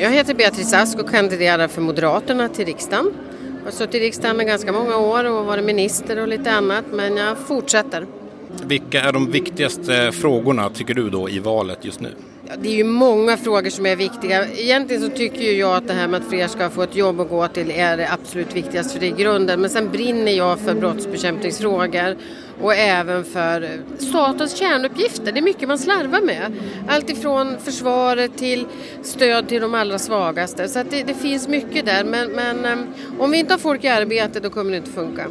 Jag heter Beatrice Ask och kandiderar för Moderaterna till riksdagen. Jag har suttit i riksdagen i ganska många år och varit minister och lite annat men jag fortsätter. Vilka är de viktigaste frågorna tycker du då i valet just nu? Ja, det är ju många frågor som är viktiga. Egentligen så tycker ju jag att det här med att fler ska få ett jobb att gå till är det absolut viktigaste för det är grunden. Men sen brinner jag för brottsbekämpningsfrågor och även för statens kärnuppgifter. Det är mycket man slarvar med. Allt ifrån försvaret till stöd till de allra svagaste. Så det, det, finns mycket där. Men, men ehm, om vi inte har folk i arbete då kommer det inte funka.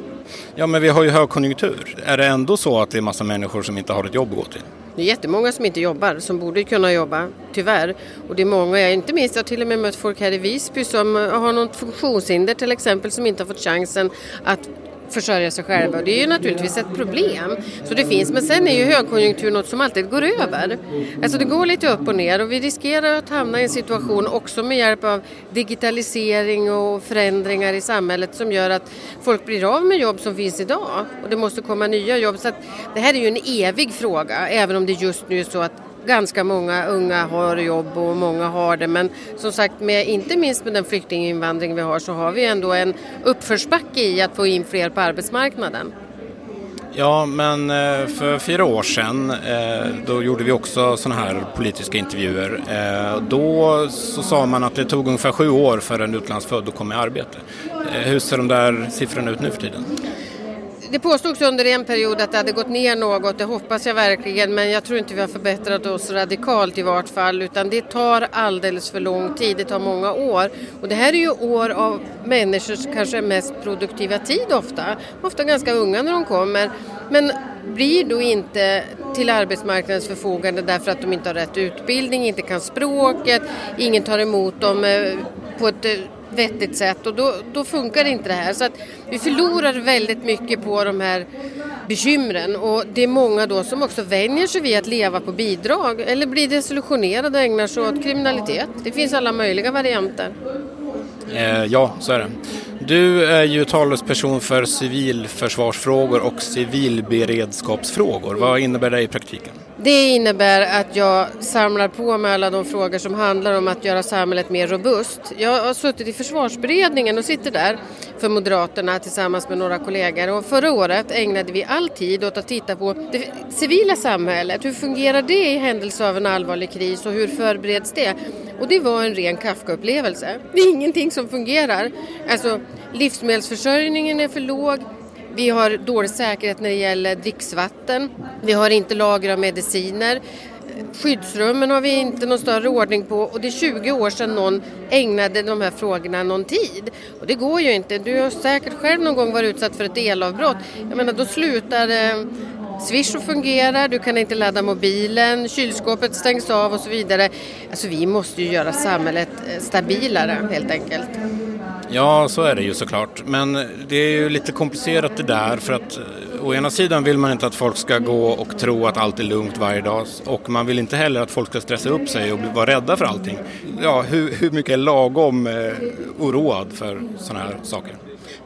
Ja men vi har ju högkonjunktur. Är det ändå så att det är massa människor som inte har ett jobb att gå till? Det är jättemånga som inte jobbar, som borde kunna jobba, tyvärr. Och det är många, inte minst, jag har till och med mött folk här i Visby som har något funktionshinder till exempel som inte har fått chansen att försörja sig själva. Det är ju naturligtvis ett problem. Så det finns, men sen är ju högkonjunktur något som alltid går över. Alltså det går lite upp och ner och vi riskerar att hamna i en situation också med hjälp av digitalisering och förändringar i samhället som gör att folk blir av med jobb som finns idag och det måste komma nya jobb. Så det här är ju en evig fråga även om det just nu är så att ganska många unga har jobb och många har det men som sagt med, inte minst med den flyktinginvandring vi har så har vi ändå en uppförsbacke i att få in fler på arbetsmarknaden. Ja, men eh, för fyra år sedan eh, då gjorde vi också sådana här politiska intervjuer. Eh, då så sa man att det tog ungefär sju år för en utlandsfödd att komma i arbete. Hur ser de där siffrorna ut nu för tiden? Det påstods under en period att det hade gått ner något, det hoppas jag verkligen, men jag tror inte vi har förbättrat oss radikalt i vart fall, utan det tar alldeles för lång tid, det tar många år. Och det här är ju år av människors kanske mest produktiva tid ofta, ofta ganska unga när de kommer, men blir då inte till arbetsmarknadens förfogande därför att de inte har rätt utbildning, inte kan språket, ingen tar emot dem eh, på ett eh, vettigt sätt och då, då funkar inte det här. Så att vi förlorar väldigt mycket på de här bekymren och det är många då som också vänjer sig vid att leva på bidrag eller blir desillusionerade och ägnar sig åt kriminalitet. Det finns alla möjliga varianter. Eh, ja, så är det. Du är ju talesperson för civilförsvarsfrågor och civilberedskapsfrågor. Vad innebär det i praktiken? Det innebär att jag samlar på mig alla de frågor som handlar om att göra samhället mer robust. Jag har suttit i försvarsberedningen och sitter där för Moderaterna tillsammans med några kollegor och förra året ägnade vi all tid åt att titta på det civila samhället. Hur fungerar det i händelse av en allvarlig kris och hur förbereds det? Och det var en ren Kafka-upplevelse. Det är ingenting som fungerar. Alltså livsmedelsförsörjningen är för låg, vi har dålig säkerhet när det gäller dricksvatten. Vi har inte lager av mediciner. Skyddsrummen har vi inte någon större ordning på och det är 20 år sedan någon ägnade de här frågorna någon tid. Och det går ju inte. Du har säkert själv någon gång varit utsatt för ett elavbrott. Jag menar då slutar eh, Swish att fungera, du kan inte ladda mobilen, kylskåpet stängs av och så vidare. Alltså vi måste ju göra samhället eh, stabilare helt enkelt. Ja, så är det ju såklart. Men det är ju lite komplicerat det där för att eh, å ena sidan vill man inte att folk ska gå och tro att allt är lugnt varje dag och man vill inte heller att folk ska stressa upp sig och vara rädda för allting. Ja, hur, hur mycket är lagom eh, oroad för sådana här saker?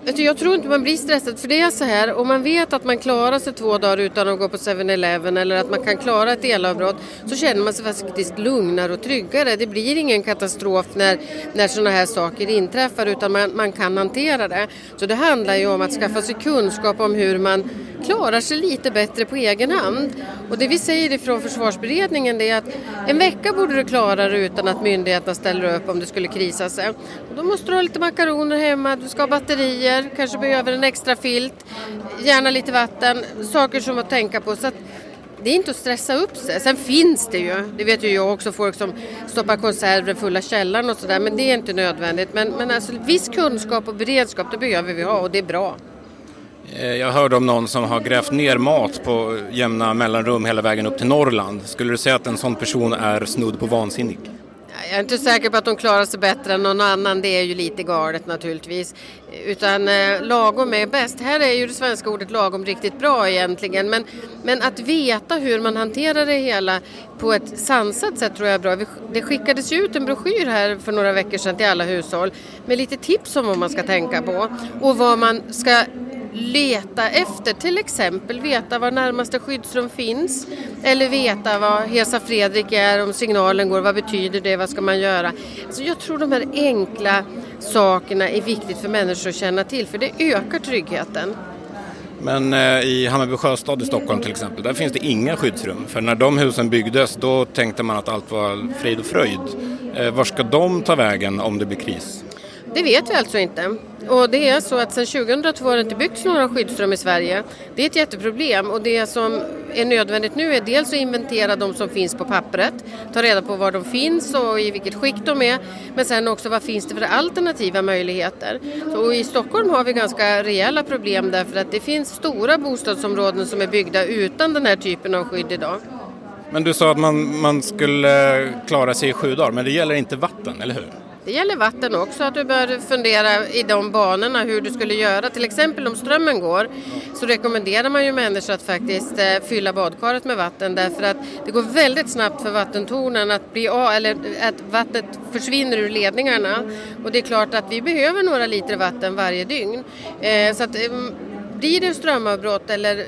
Alltså, jag tror inte man blir stressad för det är så här om man vet att man klarar sig två dagar utan att gå på 7-Eleven eller att man kan klara ett elavbrott så känner man sig faktiskt lugnare och tryggare. Det blir ingen katastrof när, när sådana här saker inträffar utan man, man kan hantera det. Så det handlar ju om att skaffa sig kunskap om hur man klarar sig lite bättre på egen hand. Och det vi säger ifrån försvarsberedningen är att en vecka borde du klara dig utan att myndigheterna ställer upp om det skulle krisa sig. Och då måste du ha lite makaroner hemma, du ska ha batterier, kanske behöver en extra filt, gärna lite vatten, saker som att tänka på. Så att det är inte att stressa upp sig. Sen finns det ju, det vet ju jag också, folk som stoppar konserver fulla källaren och sådär, men det är inte nödvändigt. Men, men alltså viss kunskap och beredskap, det behöver vi ha och det är bra. Eh, jag hörde om någon som har grävt ner mat på jämna mellanrum hela vägen upp till Norrland. Skulle du säga att en sån person är snudd på vansinnig? Jag är inte säker på att de klarar sig bättre än någon annan, det är ju lite galet naturligtvis. Utan eh, lagom är bäst. Här är ju det svenska ordet lagom riktigt bra egentligen. Men, men att veta hur man hanterar det hela på ett sansat sätt tror jag är bra. Det skickades ju ut en broschyr här för några veckor sedan till alla hushåll med lite tips om vad man ska tänka på och vad man ska leta efter, till exempel veta var närmaste skyddsrum finns eller veta vad Hesa Fredrik är, om signalen går, vad betyder det, vad ska man göra? Alltså jag tror de här enkla sakerna är viktigt för människor att känna till för det ökar tryggheten. Men eh, i Hammarby sjöstad i Stockholm till exempel, där finns det inga skyddsrum. För när de husen byggdes då tänkte man att allt var frid och fröjd. Eh, var ska de ta vägen om det blir kris? Det vet vi alltså inte. Och det är så att sedan 2002 har det inte byggts några skyddsrum i Sverige. Det är ett jätteproblem och det som är nödvändigt nu är dels att inventera de som finns på pappret, ta reda på var de finns och i vilket skick de är, men sen också vad finns det för alternativa möjligheter. Så, I Stockholm har vi ganska rejäla problem därför att det finns stora bostadsområden som är byggda utan den här typen av skydd idag. Men du sa att man, man skulle klara sig i sju dagar, men det gäller inte vatten, eller hur? Det gäller vatten också, att du bör fundera i de banorna hur du skulle göra. Till exempel om strömmen går så rekommenderar man ju människor att faktiskt eh, fylla badkaret med vatten därför att det går väldigt snabbt för vattentornen att bli av, eller att vattnet försvinner ur ledningarna. Och det är klart att vi behöver några liter vatten varje dygn. Eh, så att mm, blir det strömavbrott eller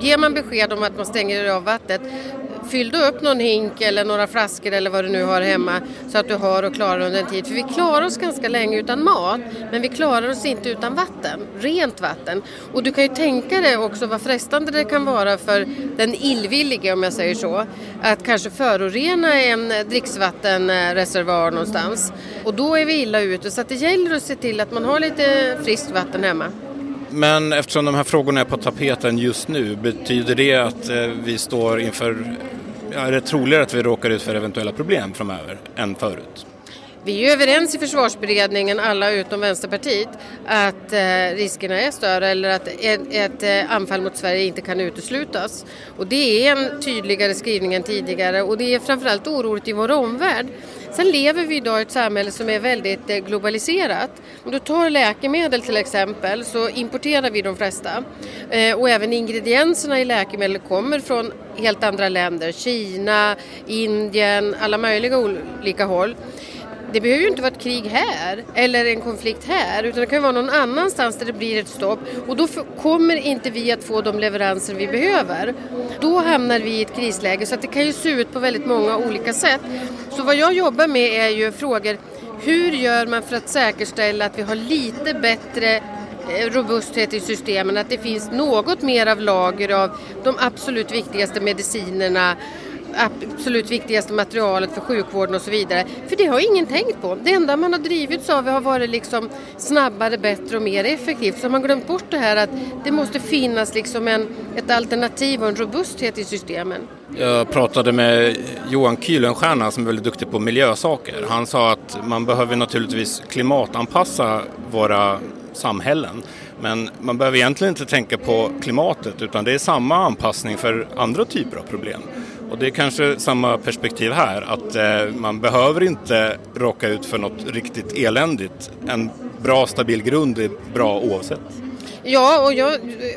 ger man besked om att man stänger av vattnet fyll då upp någon hink eller några flaskor eller vad du nu har hemma så att du har och klarar under en tid. För vi klarar oss ganska länge utan mat men vi klarar oss inte utan vatten, rent vatten. Och du kan ju tänka dig också vad frestande det kan vara för den illvillige om jag säger så att kanske förorena en dricksvattenreservoar någonstans. Och då är vi illa ute så att det gäller att se till att man har lite friskt vatten hemma. Men eftersom de här frågorna är på tapeten just nu, betyder det att eh, vi står inför, är det troligare att vi råkar ut för eventuella problem framöver än förut? Vi är överens i försvarsberedningen, alla utom Vänsterpartiet, att eh, riskerna är större eller att ett, eh, anfall mot Sverige inte kan uteslutas. Och det är en tydligare skrivning än tidigare och det är framförallt oroligt i vår omvärld. Sen lever vi idag i ett samhälle som är väldigt eh, globaliserat. Om du tar läkemedel till exempel så importerar vi de flesta. Och även ingredienserna i läkemedel kommer från helt andra länder. Kina, Indien, alla möjliga olika håll det behöver ju inte vara ett krig här eller en konflikt här utan det kan vara någon annanstans där det blir ett stopp och då kommer inte vi att få de leveranser vi behöver. Då hamnar vi i ett krisläge så att det kan ju se ut på väldigt många olika sätt. Så vad jag jobbar med är ju frågor hur gör man för att säkerställa att vi har lite bättre Eh, robusthet i systemen, att det finns något mer av lager av de absolut viktigaste medicinerna absolut viktigaste materialet för sjukvården och så vidare. För det har ingen tänkt på. Det enda man har drivits av har varit liksom snabbare, bättre och mer effektivt. Så har man glömt bort det här att det måste finnas liksom en, ett alternativ och en robusthet i systemen. Jag pratade med Johan Kühlenstierna som är väldigt duktig på miljösaker. Han sa att man behöver naturligtvis klimatanpassa våra samhällen. Men man behöver egentligen inte tänka på klimatet utan det är samma anpassning för andra typer av problem. Och det är kanske samma perspektiv här, att eh, man behöver inte råka ut för något riktigt eländigt. En bra stabil grund är bra oavsett. Ja, och jag,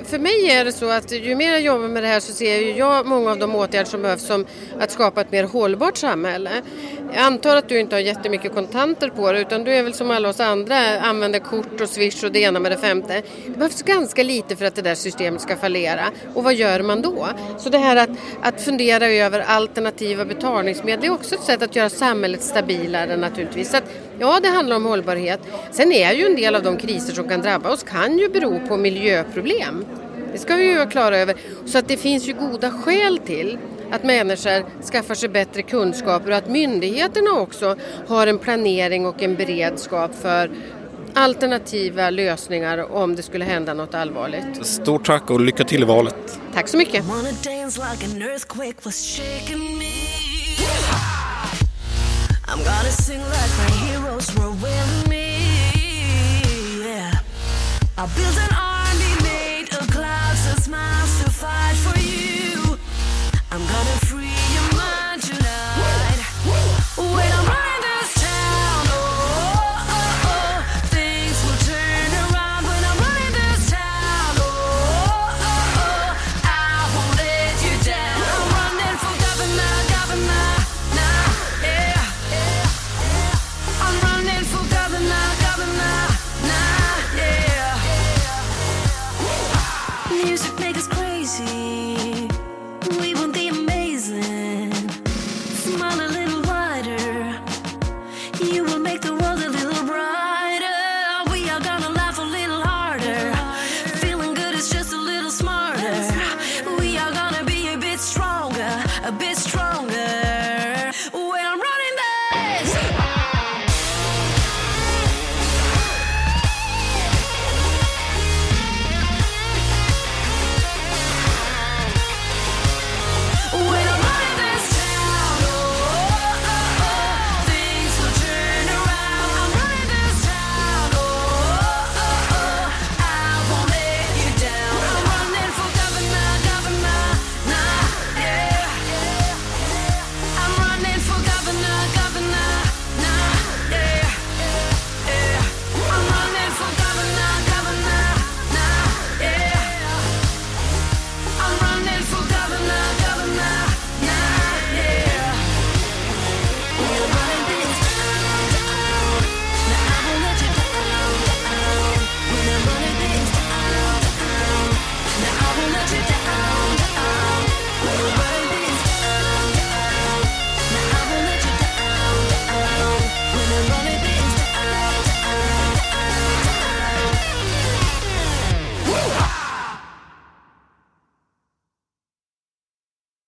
för mig är det så att ju mer jag jobbar med det här så ser jag många av de åtgärder som behövs som att skapa ett mer hållbart samhälle. Jag antar att du inte har jättemycket kontanter på dig utan du är väl som alla oss andra använder kort och swish och det ena med det femte. Det behövs ganska lite för att det där systemet ska fallera. Och vad gör man då? Så det här att, att fundera över alternativa betalningsmedel är också ett sätt att göra samhället stabilare naturligtvis. Så att, ja, det handlar om hållbarhet. Sen är ju en del av de kriser som kan drabba oss kan ju bero på miljöproblem. Det ska vi ju vara klara över. Så att det finns ju goda skäl till att människor skaffar sig bättre kunskaper och att myndigheterna också har en planering och en beredskap för alternativa lösningar om det skulle hända något allvarligt. Stort tack och lycka till i valet. Tack så mycket. I'll build an